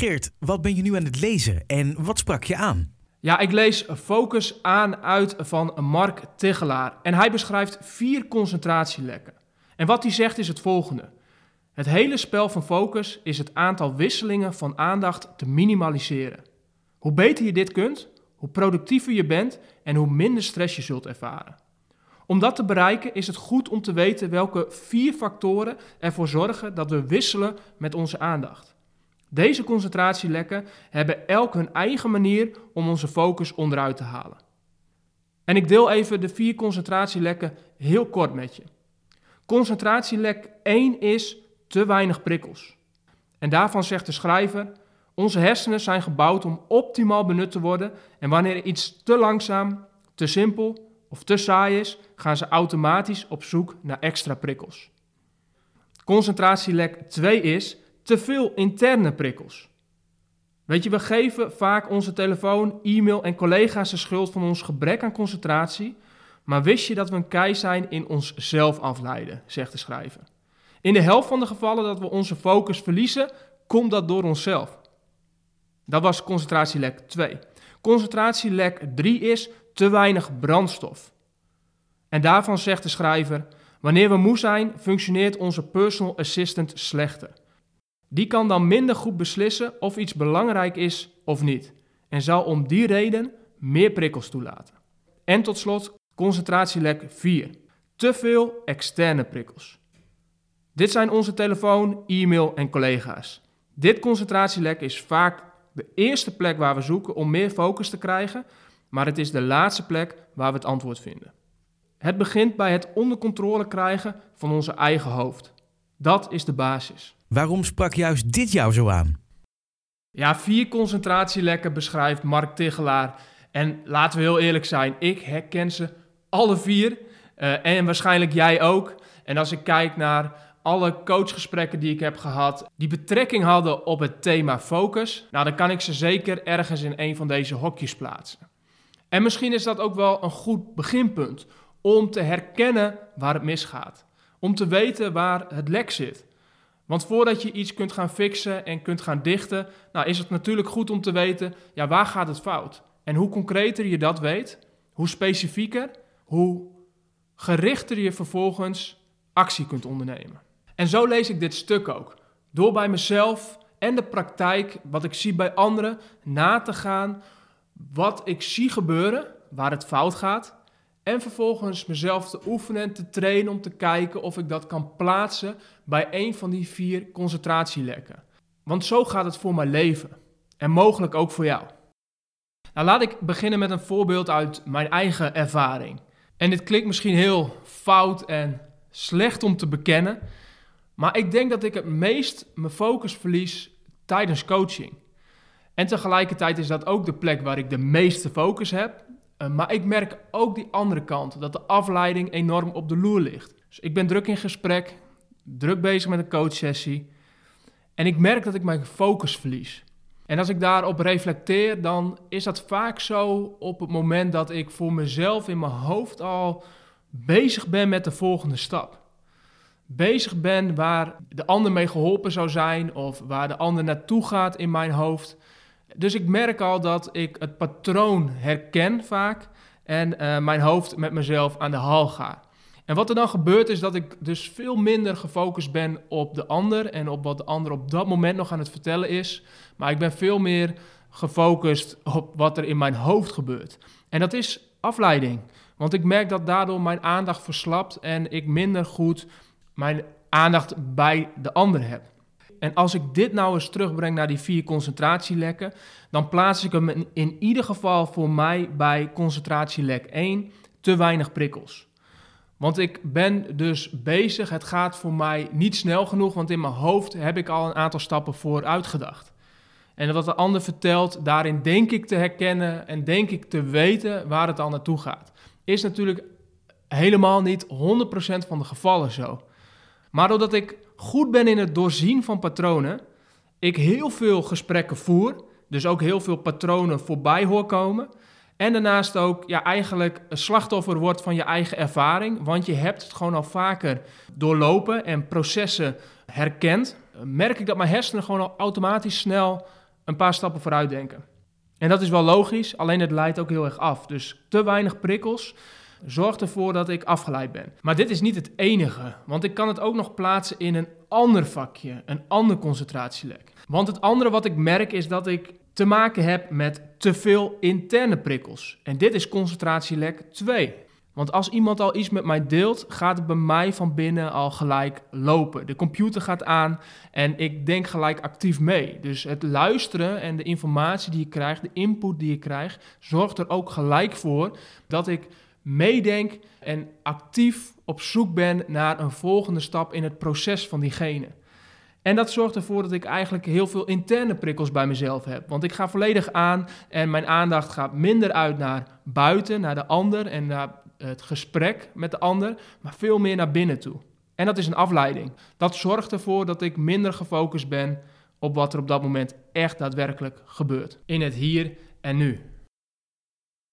Geert, wat ben je nu aan het lezen en wat sprak je aan? Ja, ik lees Focus aan uit van Mark Tegelaar. En hij beschrijft vier concentratielekken. En wat hij zegt is het volgende. Het hele spel van focus is het aantal wisselingen van aandacht te minimaliseren. Hoe beter je dit kunt, hoe productiever je bent en hoe minder stress je zult ervaren. Om dat te bereiken is het goed om te weten welke vier factoren ervoor zorgen dat we wisselen met onze aandacht. Deze concentratielekken hebben elk hun eigen manier om onze focus onderuit te halen. En ik deel even de vier concentratielekken heel kort met je. Concentratielek 1 is te weinig prikkels. En daarvan zegt de schrijver: Onze hersenen zijn gebouwd om optimaal benut te worden en wanneer iets te langzaam, te simpel of te saai is, gaan ze automatisch op zoek naar extra prikkels. Concentratielek 2 is te veel interne prikkels. Weet je, we geven vaak onze telefoon, e-mail en collega's de schuld van ons gebrek aan concentratie, maar wist je dat we een kei zijn in onszelf afleiden, zegt de schrijver. In de helft van de gevallen dat we onze focus verliezen, komt dat door onszelf. Dat was concentratielek 2. Concentratielek 3 is te weinig brandstof. En daarvan zegt de schrijver: Wanneer we moe zijn, functioneert onze personal assistant slechter. Die kan dan minder goed beslissen of iets belangrijk is of niet, en zal om die reden meer prikkels toelaten. En tot slot concentratielek 4. Te veel externe prikkels. Dit zijn onze telefoon, e-mail en collega's. Dit concentratielek is vaak de eerste plek waar we zoeken om meer focus te krijgen, maar het is de laatste plek waar we het antwoord vinden. Het begint bij het onder controle krijgen van onze eigen hoofd. Dat is de basis. Waarom sprak juist dit jou zo aan? Ja, vier concentratielekken beschrijft Mark Tigelaar. En laten we heel eerlijk zijn, ik herken ze alle vier. Uh, en waarschijnlijk jij ook. En als ik kijk naar alle coachgesprekken die ik heb gehad, die betrekking hadden op het thema focus, nou dan kan ik ze zeker ergens in een van deze hokjes plaatsen. En misschien is dat ook wel een goed beginpunt om te herkennen waar het misgaat. Om te weten waar het lek zit. Want voordat je iets kunt gaan fixen en kunt gaan dichten, nou is het natuurlijk goed om te weten, ja, waar gaat het fout? En hoe concreter je dat weet, hoe specifieker, hoe gerichter je vervolgens actie kunt ondernemen. En zo lees ik dit stuk ook. Door bij mezelf en de praktijk, wat ik zie bij anderen, na te gaan wat ik zie gebeuren, waar het fout gaat. En vervolgens mezelf te oefenen en te trainen om te kijken of ik dat kan plaatsen bij een van die vier concentratielekken. Want zo gaat het voor mijn leven. En mogelijk ook voor jou. Nou, laat ik beginnen met een voorbeeld uit mijn eigen ervaring. En dit klinkt misschien heel fout en slecht om te bekennen. Maar ik denk dat ik het meest mijn focus verlies tijdens coaching. En tegelijkertijd is dat ook de plek waar ik de meeste focus heb. Eh, maar ik merk ook die andere kant, dat de afleiding enorm op de loer ligt. Dus ik ben druk in gesprek, druk bezig met een coachsessie. En ik merk dat ik mijn focus verlies. En als ik daarop reflecteer, dan is dat vaak zo op het moment dat ik voor mezelf in mijn hoofd al bezig ben met de volgende stap bezig ben waar de ander mee geholpen zou zijn of waar de ander naartoe gaat in mijn hoofd. Dus ik merk al dat ik het patroon herken vaak en uh, mijn hoofd met mezelf aan de hal ga. En wat er dan gebeurt is dat ik dus veel minder gefocust ben op de ander en op wat de ander op dat moment nog aan het vertellen is. Maar ik ben veel meer gefocust op wat er in mijn hoofd gebeurt. En dat is afleiding. Want ik merk dat daardoor mijn aandacht verslapt en ik minder goed mijn aandacht bij de ander heb. En als ik dit nou eens terugbreng naar die vier concentratielekken, dan plaats ik hem in, ieder geval voor mij bij concentratielek 1, te weinig prikkels. Want ik ben dus bezig, het gaat voor mij niet snel genoeg, want in mijn hoofd heb ik al een aantal stappen vooruit gedacht. En wat de ander vertelt, daarin denk ik te herkennen en denk ik te weten waar het al naartoe gaat. Is natuurlijk helemaal niet 100% van de gevallen zo. Maar doordat ik goed ben in het doorzien van patronen, ik heel veel gesprekken voer, dus ook heel veel patronen voorbij hoor komen. En daarnaast ook ja, eigenlijk een slachtoffer wordt van je eigen ervaring, want je hebt het gewoon al vaker doorlopen en processen herkend. Merk ik dat mijn hersenen gewoon al automatisch snel een paar stappen vooruit denken. En dat is wel logisch, alleen het leidt ook heel erg af. Dus te weinig prikkels zorgt ervoor dat ik afgeleid ben. Maar dit is niet het enige, want ik kan het ook nog plaatsen in een ander vakje, een ander concentratielek. Want het andere wat ik merk is dat ik te maken heb met te veel interne prikkels. En dit is concentratielek 2. Want als iemand al iets met mij deelt, gaat het bij mij van binnen al gelijk lopen. De computer gaat aan en ik denk gelijk actief mee. Dus het luisteren en de informatie die je krijgt, de input die je krijgt, zorgt er ook gelijk voor dat ik meedenk en actief op zoek ben naar een volgende stap in het proces van diegene. En dat zorgt ervoor dat ik eigenlijk heel veel interne prikkels bij mezelf heb. Want ik ga volledig aan en mijn aandacht gaat minder uit naar buiten, naar de ander en naar het gesprek met de ander, maar veel meer naar binnen toe. En dat is een afleiding. Dat zorgt ervoor dat ik minder gefocust ben op wat er op dat moment echt daadwerkelijk gebeurt. In het hier en nu.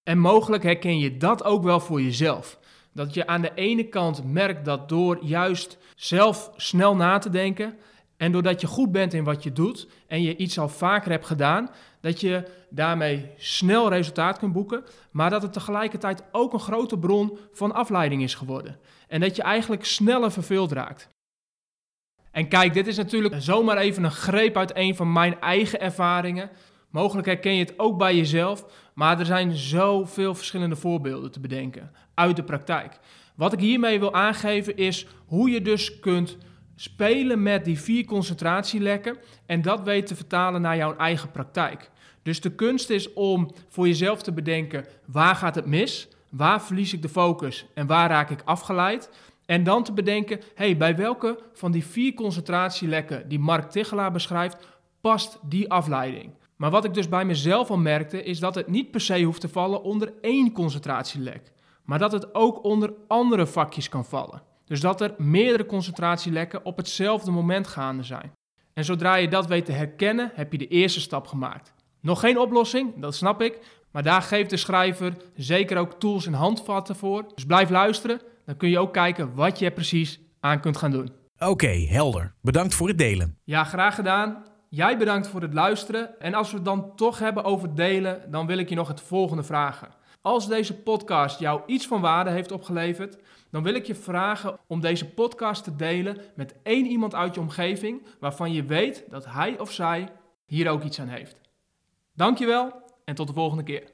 En mogelijk herken je dat ook wel voor jezelf. Dat je aan de ene kant merkt dat door juist zelf snel na te denken en doordat je goed bent in wat je doet en je iets al vaker hebt gedaan, dat je daarmee snel resultaat kunt boeken, maar dat het tegelijkertijd ook een grote bron van afleiding is geworden. En dat je eigenlijk sneller verveeld raakt. En kijk, dit is natuurlijk zomaar even een greep uit een van mijn eigen ervaringen. Mogelijk herken je het ook bij jezelf, maar er zijn zoveel verschillende voorbeelden te bedenken uit de praktijk. Wat ik hiermee wil aangeven is hoe je dus kunt spelen met die vier concentratielekken en dat weet te vertalen naar jouw eigen praktijk. Dus de kunst is om voor jezelf te bedenken waar gaat het mis, waar verlies ik de focus en waar raak ik afgeleid. En dan te bedenken, hey, bij welke van die vier concentratielekken die Mark Tichelaar beschrijft, past die afleiding? Maar wat ik dus bij mezelf al merkte, is dat het niet per se hoeft te vallen onder één concentratielek, maar dat het ook onder andere vakjes kan vallen. Dus dat er meerdere concentratielekken op hetzelfde moment gaande zijn. En zodra je dat weet te herkennen, heb je de eerste stap gemaakt. Nog geen oplossing, dat snap ik, maar daar geeft de schrijver zeker ook tools en handvatten voor. Dus blijf luisteren, dan kun je ook kijken wat je er precies aan kunt gaan doen. Oké, helder. Bedankt voor het delen. Ja, graag gedaan. Jij bedankt voor het luisteren. En als we het dan toch hebben over delen, dan wil ik je nog het volgende vragen. Als deze podcast jou iets van waarde heeft opgeleverd, dan wil ik je vragen om deze podcast te delen met één iemand uit je omgeving waarvan je weet dat hij of zij hier ook iets aan heeft. Dankjewel en tot de volgende keer.